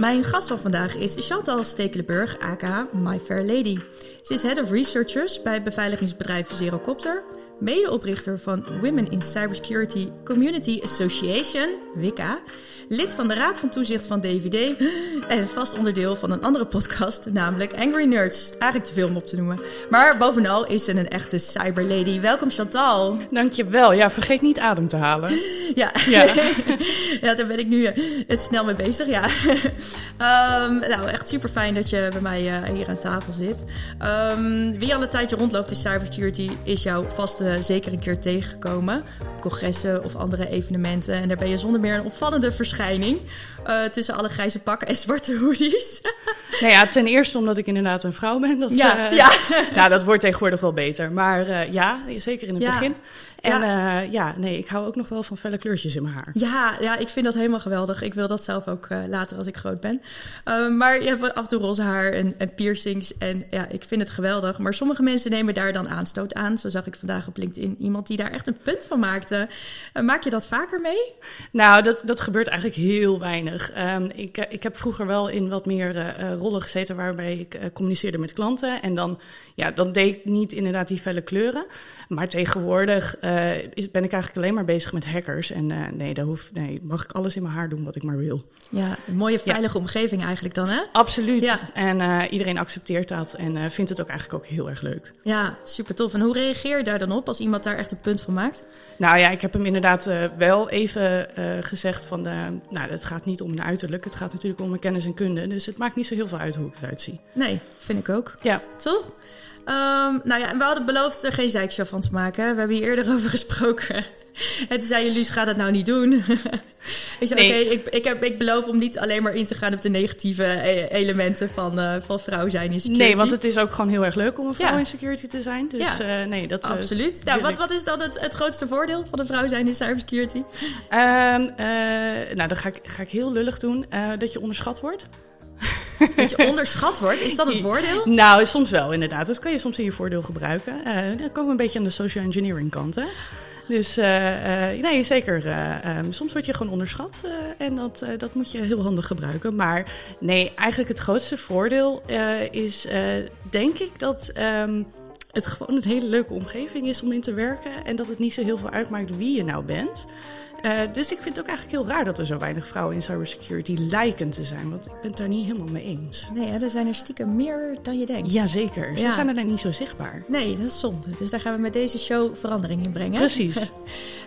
Mijn gast van vandaag is Chantal Stekelenburg, aka My Fair Lady. Ze is Head of Researchers bij beveiligingsbedrijf Zerocopter, medeoprichter van Women in Cybersecurity Community Association, WICA, lid van de Raad van Toezicht van DVD en vast onderdeel van een andere podcast, namelijk Angry Nerds. Eigenlijk te veel om op te noemen. Maar bovenal is ze een echte cyberlady. Welkom Chantal. Dankjewel. Ja, vergeet niet adem te halen. Ja, ja. ja daar ben ik nu uh, snel mee bezig. Ja. um, nou, echt super fijn dat je bij mij uh, hier aan tafel zit. Um, wie al een tijdje rondloopt in cybersecurity is jou vast uh, zeker een keer tegengekomen. Op congressen of andere evenementen. En daar ben je zonder meer een opvallende verschijning. Uh, tussen alle grijze pakken en zwarte hoodies. nou ja, ten eerste omdat ik inderdaad een vrouw ben. Dat, ja, uh, ja. nou, dat wordt tegenwoordig wel beter. Maar ja, zeker in het ja. begin. En ja. Uh, ja, nee, ik hou ook nog wel van felle kleurtjes in mijn haar. Ja, ja ik vind dat helemaal geweldig. Ik wil dat zelf ook uh, later als ik groot ben. Uh, maar je hebt af en toe roze haar en, en, piercings. En ja, ik vind het geweldig. Maar sommige mensen nemen daar dan aanstoot aan. Zo zag ik vandaag op LinkedIn iemand die daar echt een punt van maakte. maak je dat vaker mee? Nou, dat, dat gebeurt eigenlijk heel weinig. Um, ik, ik heb vroeger wel in wat meer rollen gezeten waarbij ik communiceerde met klanten. En dan, ja, dan deed ik niet inderdaad die felle kleuren. Maar tegenwoordig uh, is, ben ik eigenlijk alleen maar bezig met hackers. En uh, nee, daar hoef, nee, mag ik alles in mijn haar doen wat ik maar wil. Ja, een mooie veilige ja. omgeving eigenlijk dan, hè? Absoluut. Ja. En uh, iedereen accepteert dat en vindt het ook eigenlijk ook heel erg leuk. Ja, super tof. En hoe reageer je daar dan op als iemand daar echt een punt van maakt? Nou ja, ik heb hem inderdaad wel even gezegd van... De, nou, het gaat niet om mijn uiterlijk. Het gaat natuurlijk om mijn kennis en kunde. Dus het maakt niet zo heel veel uit hoe ik eruit zie. Nee, vind ik ook. Ja. Toch? Um, nou ja, we hadden beloofd er geen zeikshow van te maken. We hebben hier eerder over gesproken. En toen zei je, Luus, ga dat nou niet doen. ik zei, nee. oké, okay, ik, ik, heb, ik beloof om niet alleen maar in te gaan op de negatieve elementen van, uh, van vrouw zijn in security. Nee, want het is ook gewoon heel erg leuk om een vrouw ja. in security te zijn. Dus ja. uh, nee, dat... Uh, Absoluut. Nou, wat, wat is dan het, het grootste voordeel van een vrouw zijn in cybersecurity? Um, nou, dan ga ik, ga ik heel lullig doen. dat je onderschat wordt. Dat je onderschat wordt, is dat een voordeel? Nou, soms wel inderdaad. Dat kan je soms in je voordeel gebruiken. Uh, dan komen we een beetje aan de social engineering kant, hè? Dus uh, uh, nee, zeker. Um, soms word je gewoon onderschat en dat, dat moet je heel handig gebruiken. Maar nee, eigenlijk het grootste voordeel is denk ik dat um, het gewoon een hele leuke omgeving is om in te werken. En dat het niet zo heel veel uitmaakt wie je nou bent. Uh, dus ik vind het ook eigenlijk heel raar dat er zo weinig vrouwen in cybersecurity lijken te zijn. Want ik ben het daar niet helemaal mee eens. Nee, hè, er zijn er stiekem meer dan je denkt. Jazeker, ze ja. zijn er dan niet zo zichtbaar. Nee, dat is zonde. Dus daar gaan we met deze show verandering in brengen. Precies.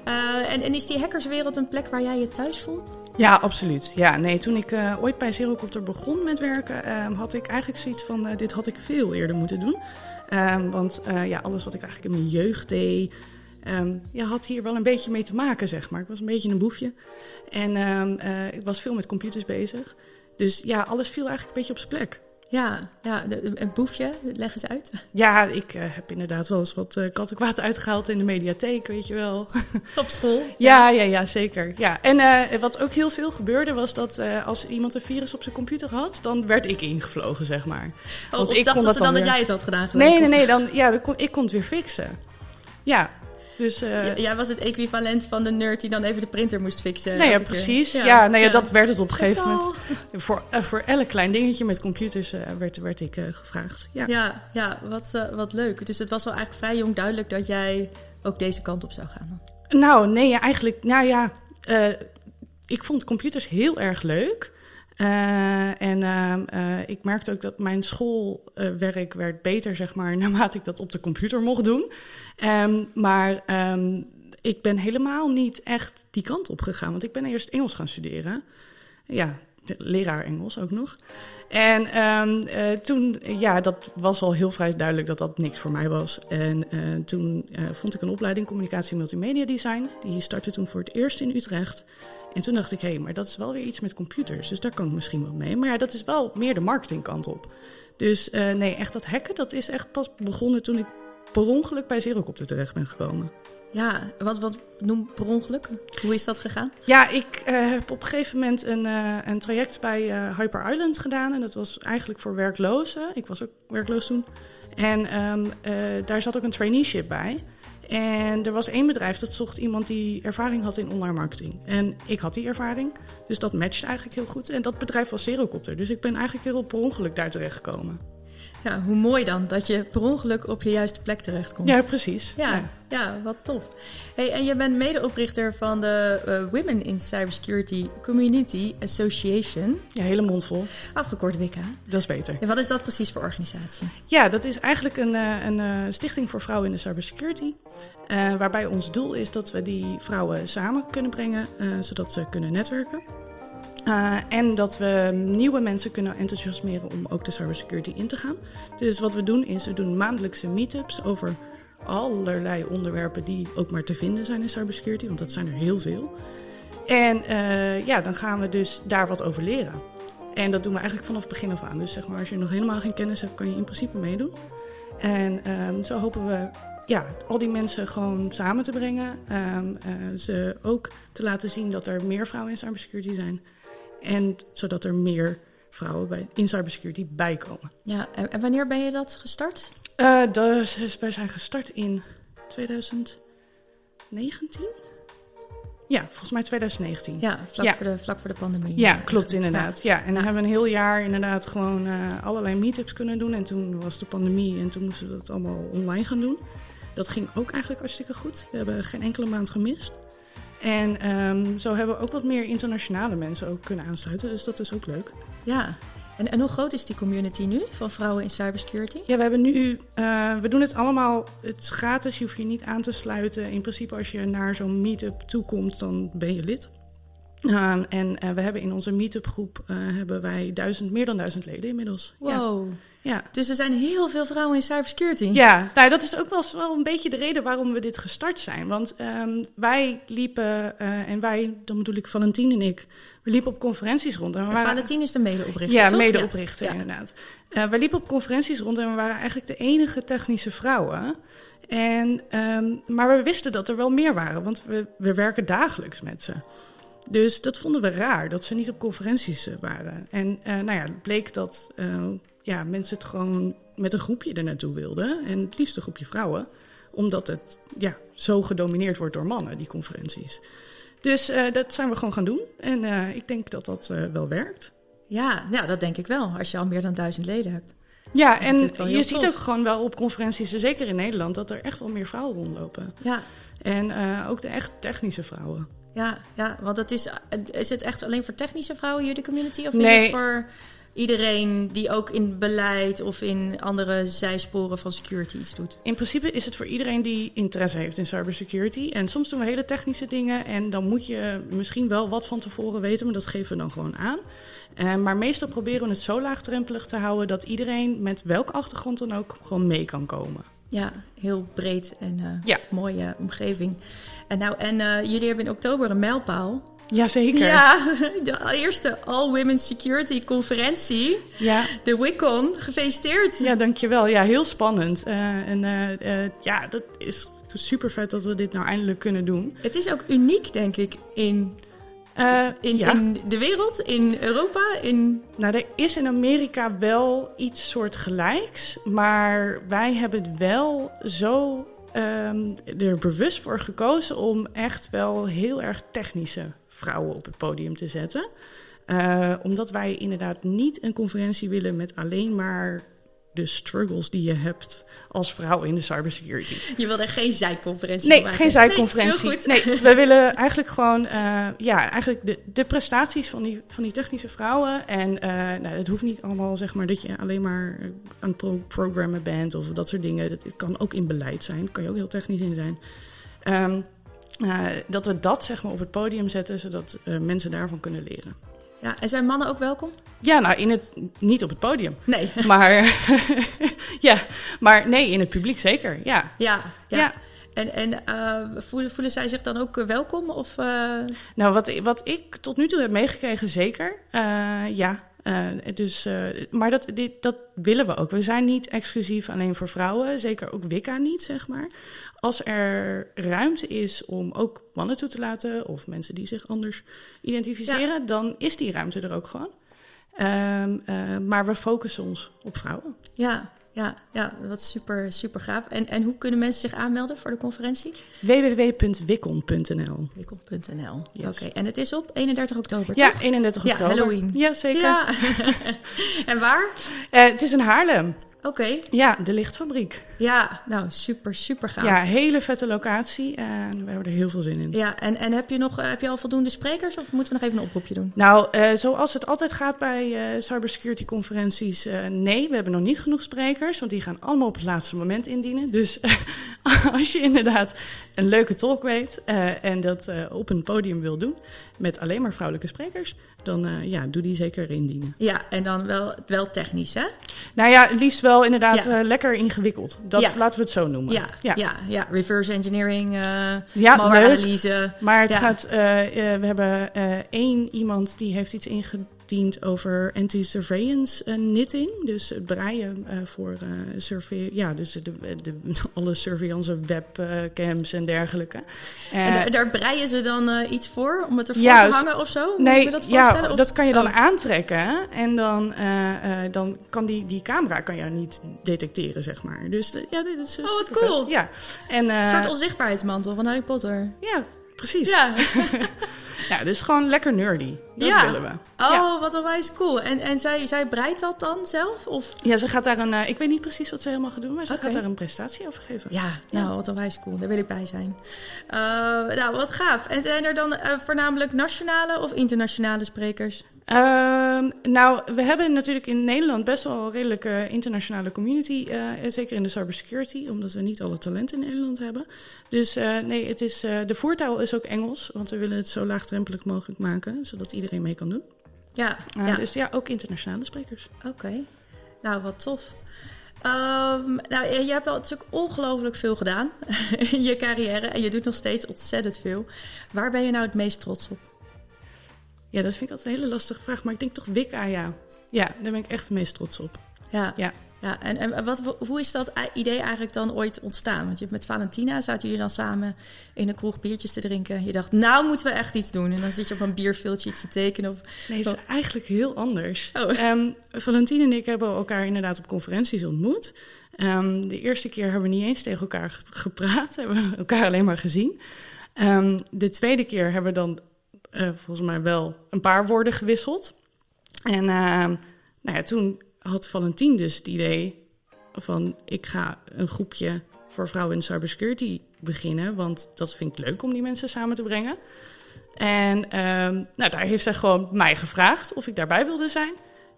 uh, en, en is die hackerswereld een plek waar jij je thuis voelt? Ja, absoluut. Ja, nee, toen ik uh, ooit bij Zerocopter begon met werken, uh, had ik eigenlijk zoiets van: uh, dit had ik veel eerder moeten doen. Um, want ja, alles wat ik eigenlijk in mijn jeugd deed, um, ja, had hier wel een beetje mee te maken, zeg maar. Ik was een beetje een boefje. En um, uh, ik was veel met computers bezig. Dus ja, alles viel eigenlijk een beetje op zijn plek. Ja, ja een boefje, leg eens uit. Ja, ik uh, heb inderdaad wel eens wat uh, kattenkwaad uitgehaald in de mediatheek, weet je wel. Op school? Ja, ja, ja, zeker. Ja. En uh, wat ook heel veel gebeurde was dat als iemand een virus op zijn computer had, dan werd ik ingevlogen, zeg maar. Oh, Want ik dachten ze dan, weer... dat jij het had gedaan? Nee, nee, nee, dan, ja, dan kon, ik kon het weer fixen. Ja, dus, uh, jij was het equivalent van de nerd die dan even de printer moest fixen. Nou ja, precies. Ja, ja, nou ja, ja, dat werd het op een gegeven moment. Voor, uh, voor elk klein dingetje met computers uh, werd, werd ik gevraagd. Ja, ja, ja wat, wat leuk. Dus het was wel eigenlijk vrij jong duidelijk dat jij ook deze kant op zou gaan. Dan. Nou, nee, eigenlijk, nou ja, ik vond computers heel erg leuk. Uh, en uh, ik merkte ook dat mijn schoolwerk werd beter, zeg maar, naarmate ik dat op de computer mocht doen. Um, maar um, ik ben helemaal niet echt die kant op gegaan, want ik ben eerst Engels gaan studeren. Ja, leraar Engels ook nog. En uh, toen, ja, dat was al heel vrij duidelijk dat dat niks voor mij was. En toen vond ik een opleiding communicatie multimedia design. Die startte toen voor het eerst in Utrecht. En toen dacht ik, hé, hey, maar dat is wel weer iets met computers. Dus daar kan ik misschien wel mee. Maar ja, dat is wel meer de marketingkant op. Dus uh, nee, echt dat hacken, dat is echt pas begonnen toen ik per ongeluk bij Zerocopter terecht ben gekomen. Ja, wat, wat noem per ongeluk? Hoe is dat gegaan? Ja, ik uh, heb op een gegeven moment een, uh, een traject bij uh, Hyper Island gedaan. En dat was eigenlijk voor werklozen. Ik was ook werkloos toen. En um, daar zat ook een traineeship bij. En er was één bedrijf dat zocht iemand die ervaring had in online marketing. En ik had die ervaring, dus dat matchte eigenlijk heel goed. En dat bedrijf was Zerocopter, dus ik ben eigenlijk heel per ongeluk daar terecht gekomen. Ja, hoe mooi dan dat je per ongeluk op je juiste plek terechtkomt. Ja, precies. Ja, ja. ja wat tof. Hey, en je bent medeoprichter van de uh, Women in Cybersecurity Community Association. Ja, hele mond vol. Afgekort WK. Dat is beter. En wat is dat precies voor organisatie? Ja, dat is eigenlijk een, een, een stichting voor vrouwen in de cybersecurity. Uh, waarbij ons doel is dat we die vrouwen samen kunnen brengen, uh, zodat ze kunnen netwerken. Uh, en dat we nieuwe mensen kunnen enthousiasmeren om ook de cybersecurity in te gaan. Dus wat we doen is, we doen maandelijkse meetups over allerlei onderwerpen die ook maar te vinden zijn in cybersecurity, want dat zijn er heel veel. En uh, ja, dan gaan we dus daar wat over leren. En dat doen we eigenlijk vanaf begin af aan. Dus zeg maar, als je nog helemaal geen kennis hebt, kan je in principe meedoen. En um, zo hopen we ja, al die mensen gewoon samen te brengen. Um, uh, ze ook te laten zien dat er meer vrouwen in cybersecurity zijn. En zodat er meer vrouwen bij, in cybersecurity bijkomen. Ja, en wanneer ben je dat gestart? Uh, dus wij zijn gestart in 2019. Ja, volgens mij 2019. Ja, vlak, ja. Voor, de, vlak voor de pandemie. Ja, klopt inderdaad. Ja, ja en dan hebben we een heel jaar inderdaad gewoon uh, allerlei meetups kunnen doen. En toen was de pandemie en toen moesten we dat allemaal online gaan doen. Dat ging ook eigenlijk hartstikke goed. We hebben geen enkele maand gemist. En um, zo hebben we ook wat meer internationale mensen ook kunnen aansluiten. Dus dat is ook leuk. Ja, en, en hoe groot is die community nu van vrouwen in cybersecurity? Ja, we hebben nu, uh, we doen het allemaal, het is gratis, je hoeft je niet aan te sluiten. In principe als je naar zo'n meetup toekomt, dan ben je lid. Uh, en uh, we hebben in onze meetup groep uh, hebben wij duizend, meer dan duizend leden inmiddels. Wow. Ja. Ja. Dus er zijn heel veel vrouwen in cybersecurity. Ja, nou, dat is ook wel, wel een beetje de reden waarom we dit gestart zijn. Want um, wij liepen, uh, en wij, dan bedoel ik Valentine en ik, we liepen op conferenties rond. En we waren, is de medeoprichter, Ja, toch? medeoprichter ja. inderdaad. Uh, we liepen op conferenties rond en we waren eigenlijk de enige technische vrouwen. En, um, maar we wisten dat er wel meer waren, want we, we werken dagelijks met ze. Dus dat vonden we raar, dat ze niet op conferenties uh, waren. En uh, nou ja, het bleek dat uh, ja, mensen het gewoon met een groepje er naartoe wilden. En het liefst een groepje vrouwen. Omdat het ja, zo gedomineerd wordt door mannen, die conferenties. Dus uh, dat zijn we gewoon gaan doen. En uh, ik denk dat dat uh, wel werkt. Ja, ja, dat denk ik wel. Als je al meer dan duizend leden hebt. Ja, en je tof. ziet ook gewoon wel op conferenties, zeker in Nederland, dat er echt wel meer vrouwen rondlopen. Ja. En ook de echt technische vrouwen. Ja, ja, want het is, is het echt alleen voor technische vrouwen jullie community? Of nee. is het voor iedereen die ook in beleid of in andere zijsporen van security iets doet? In principe is het voor iedereen die interesse heeft in cybersecurity. En soms doen we hele technische dingen en dan moet je misschien wel wat van tevoren weten, maar dat geven we dan gewoon aan. Uh, maar meestal proberen we het zo laagdrempelig te houden dat iedereen met welke achtergrond dan ook gewoon mee kan komen. Ja, heel breed en uh, ja. mooie omgeving. En, nou, en uh, jullie hebben in oktober een mijlpaal. Jazeker. Ja, de eerste All Women Security conferentie. Ja. De WICON. Gefeliciteerd. Ja, dankjewel. Ja, heel spannend. Uh, en uh, uh, ja, dat is super vet dat we dit nou eindelijk kunnen doen. Het is ook uniek, denk ik, in, in, ja. in de wereld, in Europa. In... Nou, er is in Amerika wel iets soortgelijks. Maar wij hebben het wel zo um, er bewust voor gekozen om echt wel heel erg technische vrouwen op het podium te zetten. Uh, omdat wij inderdaad niet een conferentie willen met alleen maar de struggles die je hebt als vrouw in de cybersecurity. Je wil er geen zijconferentie nee, maken? geen zijconferentie. Nee, nee, we willen eigenlijk gewoon uh, ja, eigenlijk de, de prestaties van die, van die technische vrouwen. En uh, nou, het hoeft niet allemaal zeg maar dat je alleen maar aan het pro programmen bent of dat soort dingen. Het kan ook in beleid zijn, kan je ook heel technisch in zijn. Um, uh, dat we dat zeg maar op het podium zetten, zodat uh, mensen daarvan kunnen leren. Ja, en zijn mannen ook welkom? Ja, nou, in het, niet op het podium. Nee. Maar, ja, maar nee, in het publiek zeker, ja. Ja, ja. ja. En, en uh, voelen, voelen zij zich dan ook welkom? Of, uh... Nou, wat, wat ik tot nu toe heb meegekregen, zeker. Uh, ja. Dus, maar dat, dit, dat willen we ook. We zijn niet exclusief alleen voor vrouwen. Zeker ook Wicca niet, zeg maar. Als er ruimte is om ook mannen toe te laten... of mensen die zich anders identificeren... dan is die ruimte er ook gewoon. Um, maar we focussen ons op vrouwen. Ja, ja, ja, wat super, super gaaf. En, en hoe kunnen mensen zich aanmelden voor de conferentie? www.wikkon.nl Wikkon.nl, oké. En het is op 31 oktober, Ja, 31 oktober. Ja, Halloween. Ja, zeker. Ja. en waar? Uh, het is in Haarlem. Oké. Ja, de lichtfabriek. Ja, nou super, super gaaf. Ja, hele vette locatie en we hebben er heel veel zin in. Ja, en, en heb je nog heb je al voldoende sprekers of moeten we nog even een oproepje doen? Nou, uh, zoals het altijd gaat bij uh, cybersecurity conferenties, uh, nee, we hebben nog niet genoeg sprekers, want die gaan allemaal op het laatste moment indienen. Dus als je inderdaad een leuke talk weet en dat op een podium wil doen met alleen maar vrouwelijke sprekers, dan uh, ja, doe die zeker indienen. Ja, en dan wel, wel technisch, hè? Nou ja, liefst wel inderdaad ja. lekker ingewikkeld. Dat ja. laten we het zo noemen. Ja, ja. ja, ja. reverse engineering, ja, analyse. Maar het gaat, we hebben één iemand die heeft iets over anti-surveillance uh, knitting. Dus het breien uh, voor uh, survey, ja, dus de, de, alle surveillance webcams en dergelijke. en daar, daar, breien ze dan iets voor om het ervoor ja, te hangen of zo? Nee, dat ja, of? dat kan je dan oh. aantrekken en dan, dan kan die, die camera kan jou niet detecteren, zeg maar. Dus ja, dit is. Oh, wat cool! Ja. En, een soort onzichtbaarheidsmantel van Harry Potter. Ja, precies. Ja. ja, dus gewoon lekker nerdy. Dat ja. willen we. Oh, ja. wat onwijs cool. En, en zij, zij breidt dat dan zelf? Of? Ja, ze gaat daar een... Uh, ik weet niet precies wat ze helemaal gaat doen, maar ze okay. gaat daar een prestatie over geven. Ja, nou, wat onwijs cool. Daar wil ik bij zijn. Uh, nou, wat gaaf. En zijn er dan uh, voornamelijk nationale of internationale sprekers? Uh, nou, we hebben natuurlijk in Nederland best wel een redelijke internationale community. Uh, zeker in de cybersecurity, omdat we niet alle talenten in Nederland hebben. Dus uh, nee, het is, de voertaal is ook Engels, want we willen het zo laagdrempelig mogelijk maken, zodat iedereen mee kan doen. Ja, ja. Dus ja, ook internationale sprekers. Oké, okay. nou wat tof. Um, nou, je hebt al natuurlijk ongelooflijk veel gedaan in je carrière en je doet nog steeds ontzettend veel. Waar ben je nou het meest trots op? Ja, dat vind ik altijd een hele lastige vraag. Maar ik denk toch Wicca, ja. Ja, daar ben ik echt het meest trots op. Ja, ja. ja en, en wat, hoe is dat idee eigenlijk dan ooit ontstaan? Want je met Valentina zaten jullie dan samen in een kroeg biertjes te drinken. Je dacht, nou moeten we echt iets doen. En dan zit je op een bierveeltje iets te tekenen. Of, nee, het is eigenlijk heel anders. Oh. Um, Valentina en ik hebben elkaar inderdaad op conferenties ontmoet. Um, de eerste keer hebben we niet eens tegen elkaar gepraat. Hebben we elkaar alleen maar gezien. Um, de tweede keer hebben we dan uh, volgens mij wel een paar woorden gewisseld. En uh, nou ja, toen had Valentien dus het idee van... ik ga een groepje voor vrouwen in cybersecurity beginnen... want dat vind ik leuk om die mensen samen te brengen. En uh, nou, daar heeft zij gewoon mij gevraagd of ik daarbij wilde zijn.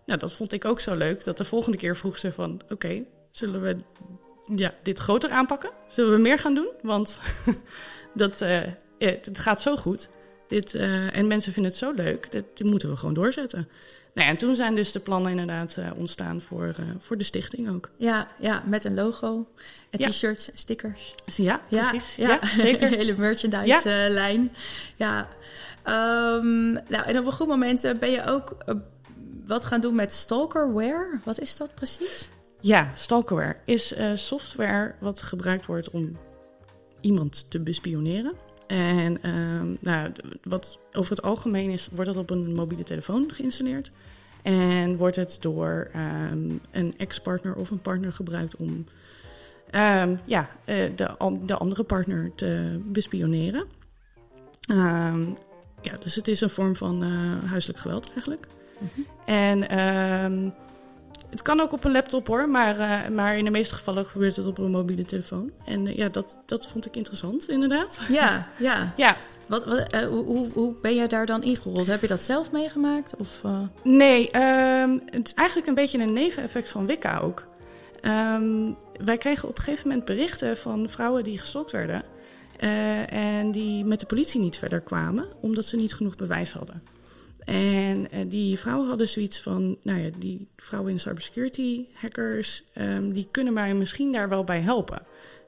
Nou, dat vond ik ook zo leuk, dat de volgende keer vroeg ze van... oké, zullen we ja, dit groter aanpakken? Zullen we meer gaan doen? Want dat, uh, het gaat zo goed... Dit, uh, en mensen vinden het zo leuk, dat, dit moeten we gewoon doorzetten. Nou ja, en toen zijn dus de plannen inderdaad uh, ontstaan voor, uh, voor de stichting ook. Ja, ja met een logo, en ja. t-shirts, stickers. Ja, precies. Ja, ja. zeker. Een hele merchandise-lijn. Ja. Um, nou, en op een goed moment ben je ook wat gaan doen met stalkerware. Wat is dat precies? Ja, stalkerware is software wat gebruikt wordt om iemand te bespioneren. En um, nou, wat over het algemeen is, wordt dat op een mobiele telefoon geïnstalleerd. En wordt het door um, een ex-partner of een partner gebruikt om um, ja, uh, de, de, andere partner te bespioneren. ja, dus het is een vorm van uh, huiselijk geweld eigenlijk. Mm -hmm. En het kan ook op een laptop hoor, maar, uh, maar in de meeste gevallen gebeurt het op een mobiele telefoon. En uh, ja, dat, dat vond ik interessant, inderdaad. Ja, ja. ja. Wat, wat, uh, hoe, hoe ben jij daar dan ingerold? Heb je dat zelf meegemaakt? Of, Nee, um, het is eigenlijk een beetje een neveneffect van Wicca ook. Um, wij kregen op een gegeven moment berichten van vrouwen die gestokt werden. en die met de politie niet verder kwamen, omdat ze niet genoeg bewijs hadden. En uh, die vrouwen hadden zoiets van, nou ja, die vrouwen in cybersecurity, hackers, um, die kunnen mij misschien daar wel bij helpen.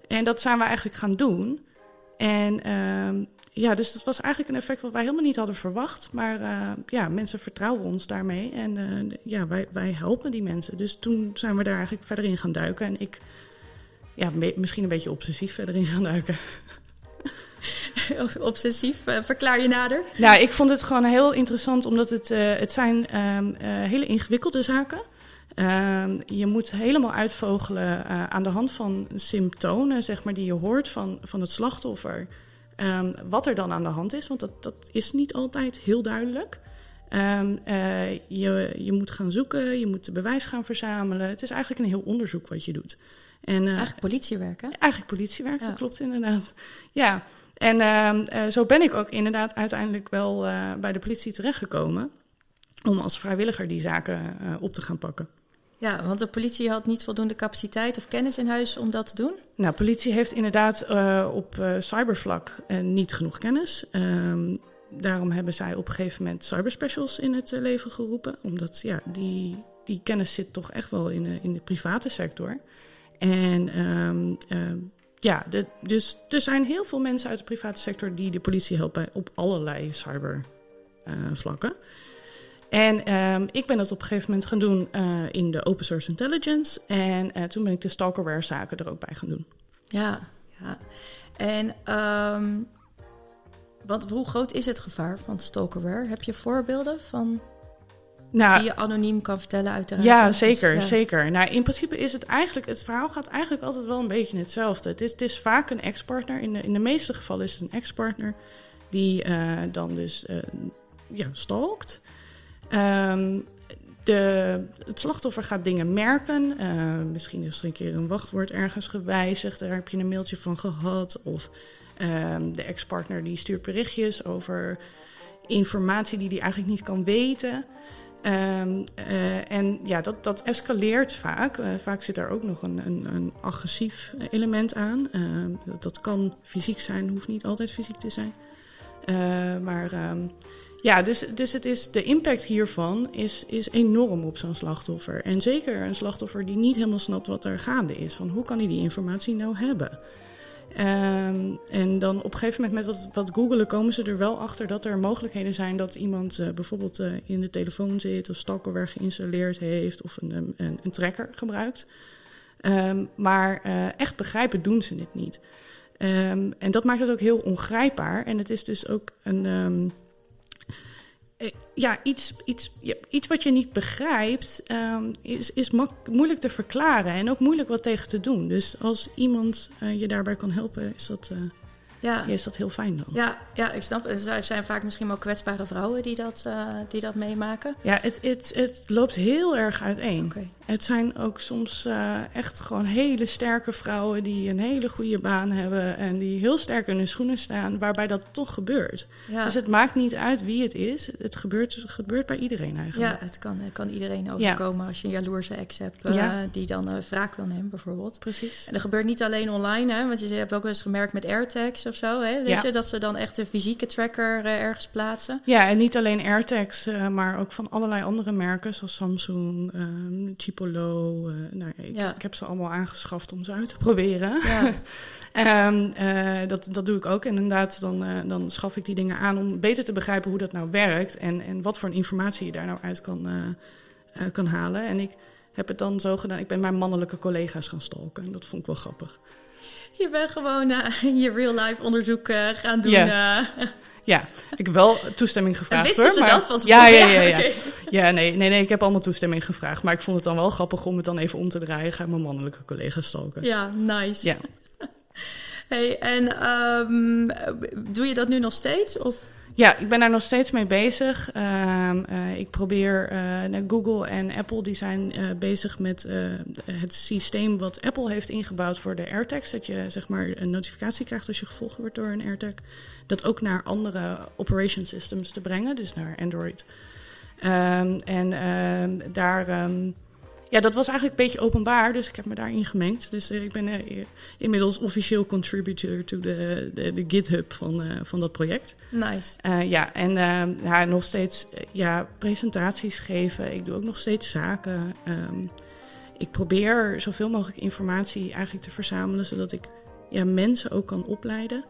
En dat zijn we eigenlijk gaan doen. En ehm, ja, dus dat was eigenlijk een effect wat wij helemaal niet hadden verwacht. Maar uh, ja, mensen vertrouwen ons daarmee. En uh, ja, wij, wij helpen die mensen. Dus toen zijn we daar eigenlijk verder in gaan duiken. En ik, ja, misschien een beetje obsessief verder in gaan duiken. Obsessief, uh, verklaar je nader? Nou, ik vond het gewoon heel interessant, omdat het, het zijn um, hele ingewikkelde zaken zijn. je moet helemaal uitvogelen aan de hand van symptomen, zeg maar, die je hoort van, van het slachtoffer. Um, wat er dan aan de hand is, want dat, dat is niet altijd heel duidelijk. Um, uh, je, je moet gaan zoeken, je moet bewijs gaan verzamelen. Het is eigenlijk een heel onderzoek wat je doet. En, uh, eigenlijk politiewerk, hè? Eigenlijk politiewerk, ja. dat klopt inderdaad. Ja, en uh, zo ben ik ook inderdaad uiteindelijk wel bij de politie terechtgekomen... om als vrijwilliger die zaken op te gaan pakken. Ja, want de politie had niet voldoende capaciteit of kennis in huis om dat te doen? Nou, politie heeft inderdaad uh, op uh, cybervlak uh, niet genoeg kennis. Um, daarom hebben zij op een gegeven moment cyberspecials in het leven geroepen. Omdat ja, die, die kennis zit toch echt wel in de, in de private sector. En um, ja, dus er zijn heel veel mensen uit de private sector die de politie helpen op allerlei cybervlakken. En um, ik ben dat op een gegeven moment gaan doen uh, in de open source intelligence. En uh, toen ben ik de stalkerware zaken er ook bij gaan doen. Ja, ja. En um, wat, hoe groot is het gevaar van stalkerware? Heb je voorbeelden van nou, die je anoniem kan vertellen uiteraard? Ja, zeker, ja. zeker. Nou, in principe is het eigenlijk, het verhaal gaat eigenlijk altijd wel een beetje hetzelfde. Het is, het is vaak een ex-partner. In de, in de meeste gevallen is het een ex-partner die uh, dan dus ja, stalkt. Um, de, het slachtoffer gaat dingen merken. Uh, misschien is er een keer een wachtwoord ergens gewijzigd. Daar heb je een mailtje van gehad. Of um, de ex-partner die stuurt berichtjes over informatie die hij eigenlijk niet kan weten. Um, uh, en ja, dat, dat escaleert vaak. Uh, vaak zit daar ook nog een, een, een agressief element aan. Uh, dat, dat, kan fysiek zijn, hoeft niet altijd fysiek te zijn. maar ja, dus, dus het is, de impact hiervan is, is enorm op zo'n slachtoffer. En zeker een slachtoffer die niet helemaal snapt wat er gaande is. Van hoe kan hij die informatie nou hebben? Um, en dan op een gegeven moment met wat, wat googelen komen ze er wel achter dat er mogelijkheden zijn dat iemand uh, bijvoorbeeld uh, in de telefoon zit of stalkerware geïnstalleerd heeft of een, een, een tracker gebruikt. Um, maar uh, echt begrijpen doen ze het niet. Um, en dat maakt het ook heel ongrijpbaar. En het is dus ook een eh, ja, iets, iets, iets wat je niet begrijpt, um, is, is moeilijk te verklaren en ook moeilijk wat tegen te doen. Dus als iemand uh, je daarbij kan helpen, is dat, uh, ja. is dat heel fijn dan. Ja, ja ik snap. Er zijn vaak misschien wel kwetsbare vrouwen die dat, die dat meemaken. Ja, het, het, het loopt heel erg uiteen. Okay. Het zijn ook soms uh, echt gewoon hele sterke vrouwen die een hele goede baan hebben en die heel sterk in hun schoenen staan, waarbij dat toch gebeurt. Ja. Dus het maakt niet uit wie het is, het gebeurt, het gebeurt bij iedereen eigenlijk. Ja, het kan, het kan iedereen overkomen ja. als je een jaloerse ex hebt uh, ja. die dan uh, wraak wil nemen bijvoorbeeld. Precies. En dat gebeurt niet alleen online, hè, want je hebt ook wel eens gemerkt met AirTags of zo, hè, weet je, dat ze dan echt een fysieke tracker ergens plaatsen. Ja, en niet alleen AirTags, maar ook van allerlei andere merken zoals Samsung, um, Chipolo nou, ik, ja. ik, heb ze allemaal aangeschaft om ze uit te proberen. Ja. um, uh, dat, dat doe ik ook. En inderdaad, dan, uh, dan schaf ik die dingen aan om beter te begrijpen hoe dat nou werkt. En, en wat voor informatie je daar nou uit kan, kan halen. En ik heb het dan zo gedaan. Ik ben mijn mannelijke collega's gaan stalken. En dat vond ik wel grappig. Je bent gewoon je real-life onderzoek gaan doen. Yeah. Ja, ik heb wel toestemming gevraagd. En wisten hoor, ze maar... dat? Want ja, ja, ja. Ja, okay. ja nee, nee, nee, ik heb allemaal toestemming gevraagd. Maar ik vond het dan wel grappig om het dan even om te draaien. Ga ik mijn mannelijke collega's stalken. Ja, nice. Ja. hey, en um, doe je dat nu nog steeds? Of... Ja, ik ben daar nog steeds mee bezig. Um, uh, ik probeer, uh, Google en Apple die zijn uh, bezig met het systeem wat Apple heeft ingebouwd voor de AirTags. Dat je zeg maar een notificatie krijgt als je gevolgd wordt door een AirTag. Dat ook naar andere operation systems te brengen, dus naar Android. Um, en daar um, ja, dat was eigenlijk een beetje openbaar, dus ik heb me daarin gemengd. Dus uh, ik ben uh, inmiddels officieel contributor to de, de, de GitHub van, uh, van dat project. Nice. ja, en ja, nog steeds ja, presentaties geven. Ik doe ook nog steeds zaken. Ik probeer zoveel mogelijk informatie eigenlijk te verzamelen, zodat ik ja, mensen ook kan opleiden.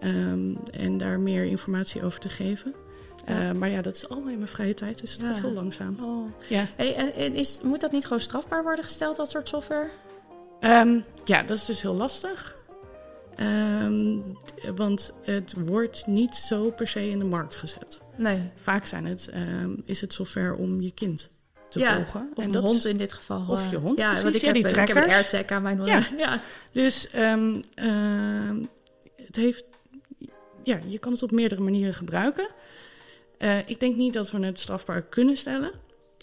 Ehm, en daar meer informatie over te geven. Ja. Eh, maar ja, dat is allemaal in mijn vrije tijd, dus het Ja. gaat heel langzaam. Oh. Ja. Hey, en en is, moet dat niet gewoon strafbaar worden gesteld, dat soort software? Ehm, ja, dat is dus heel lastig. Ehm, want het wordt niet zo per se in de markt gezet. Nee. Vaak zijn het, is het software om je kind te ja, volgen. Of En een hond in dit geval. Of eh, je hond, Ja, precies. want ik, Ja, heb, die ik heb een. AirTag aan mijn hond. Ja. ja. Dus het heeft, ja, je kan het op meerdere manieren gebruiken. Eh, ik denk niet dat we het strafbaar kunnen stellen.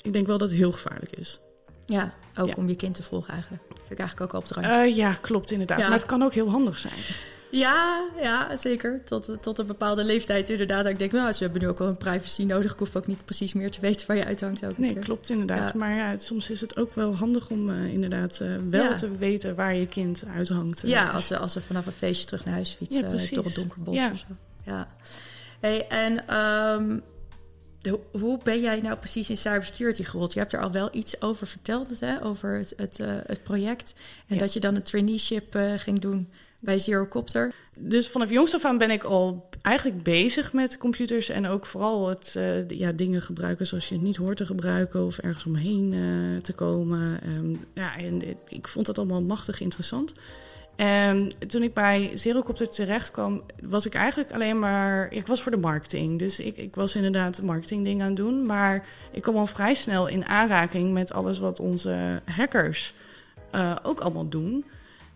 Ik denk wel dat het heel gevaarlijk is. Ja, ook Ja. om je kind te volgen eigenlijk. Vind ik eigenlijk ook al op het randje. Eh, ja, klopt inderdaad. Ja. Maar het kan ook heel handig zijn. Ja, ja, zeker. Tot, tot een bepaalde leeftijd inderdaad. Ik denk, nou, ze hebben nu ook wel een privacy nodig. Ik hoef ook niet precies meer te weten waar je uithangt. Ook Nee, klopt inderdaad. Ja. Maar ja, soms is het ook wel handig om eh, inderdaad eh, wel Ja. te weten waar je kind uithangt. Ja, Eh, als ze, als vanaf een feestje terug naar huis fietsen Ja, door het donker bos Ja. of zo. Ja. Hey, en ehm, hoe ben jij nou precies in cybersecurity gerold? Je hebt er al wel iets over verteld, hè? over het, het, het project. En Ja. dat je dan een traineeship ging doen bij Zerocopter. Dus vanaf jongs af aan ben ik al eigenlijk bezig met computers en ook vooral het eh, ja, dingen gebruiken zoals je het niet hoort te gebruiken of ergens omheen eh, te komen. Ehm, ja, en ik- vond dat allemaal machtig interessant. En toen ik bij Zerocopter terecht kwam, was ik eigenlijk alleen maar... Ik was voor de marketing, dus ik, ik was inderdaad marketingdingen aan het doen. Maar ik kwam al vrij snel in aanraking met alles wat onze hackers eh, ook allemaal doen.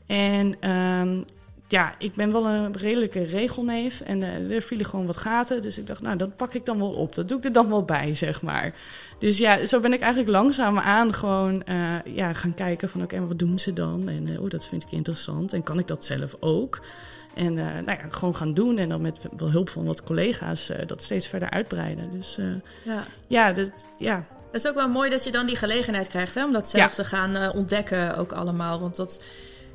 En ehm, ja, ik ben wel een redelijke regelneef en eh, er vielen gewoon wat gaten. Dus ik dacht, nou, dat pak ik dan wel op. Dat doe ik er dan wel bij, zeg maar. Dus ja, zo ben ik eigenlijk langzaamaan gewoon eh, ja, gaan kijken van... oké, maar wat doen ze dan? En eh, oh, dat vind ik interessant. En kan ik dat zelf ook? En nou ja, gewoon gaan doen. En dan met wel hulp van wat collega's dat steeds verder uitbreiden. Dus Ja. ja, dat, ja, Het is ook wel mooi dat je dan die gelegenheid krijgt hè, om dat zelf Ja. te gaan ontdekken, ook allemaal. Want dat,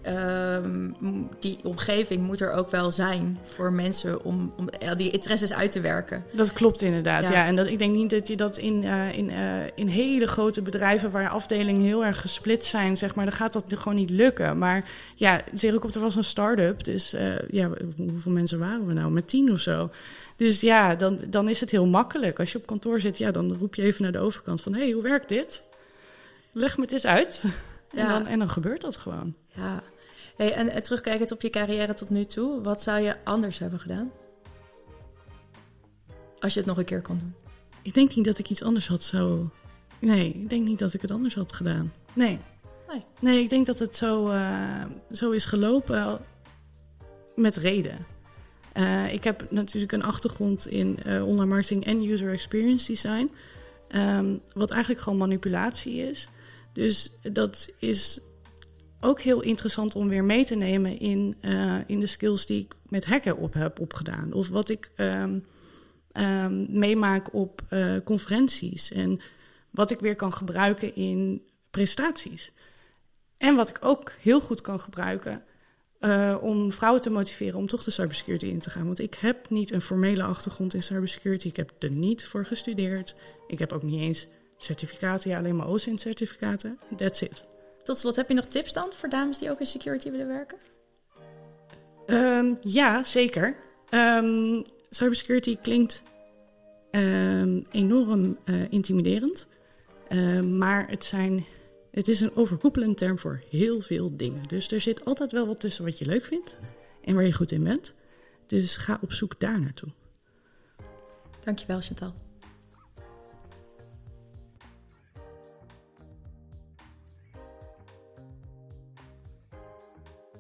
ehm, die omgeving moet er ook wel zijn voor mensen om, om die interesses uit te werken. Dat klopt inderdaad. Ja. Ja. En dat, ik denk niet dat je dat in, eh, in, eh, in hele grote bedrijven waar afdelingen heel erg gesplit zijn, zeg maar, dan gaat dat gewoon niet lukken. Maar ja, Zerocopter was een start-up. Dus eh, ja, hoeveel mensen waren we nou? Met tien of zo. Dus ja, dan, dan is het heel makkelijk. Als je op kantoor zit, ja, dan roep je even naar de overkant van... hé, hey, hoe werkt dit? Leg me het eens uit. En, dan, en dan gebeurt dat gewoon. Ja. Hey, en, en terugkijkend op je carrière tot nu toe, wat zou je anders hebben gedaan? Als je het nog een keer kon doen. Ik denk niet dat ik iets anders had zo... Nee, ik denk niet dat ik het anders had gedaan. Nee. Nee. Nee, ik denk dat het zo, eh, zo is gelopen met reden. Eh, ik heb natuurlijk een achtergrond in eh, online marketing en user experience design. ehm, wat eigenlijk gewoon manipulatie is. Dus dat is ook heel interessant om weer mee te nemen in, eh, in de skills die ik met hacken op heb opgedaan. Of wat ik ehm, ehm, meemaak op eh, conferenties. En wat ik weer kan gebruiken in presentaties. En wat ik ook heel goed kan gebruiken eh, om vrouwen te motiveren om toch de cybersecurity in te gaan. Want ik heb niet een formele achtergrond in cybersecurity. Ik heb er niet voor gestudeerd. Ik heb ook niet eens certificaten, ja, alleen maar OSINT-certificaten. That's it. Tot slot, heb je nog tips dan voor dames die ook in security willen werken? Ehm, ja, zeker. Ehm, cybersecurity klinkt ehm, enorm eh, intimiderend. Maar het, zijn, het is een overkoepelende term voor heel veel dingen. Dus er zit altijd wel wat tussen wat je leuk vindt en waar je goed in bent. Dus ga op zoek daar naartoe. Dankjewel, Chantal.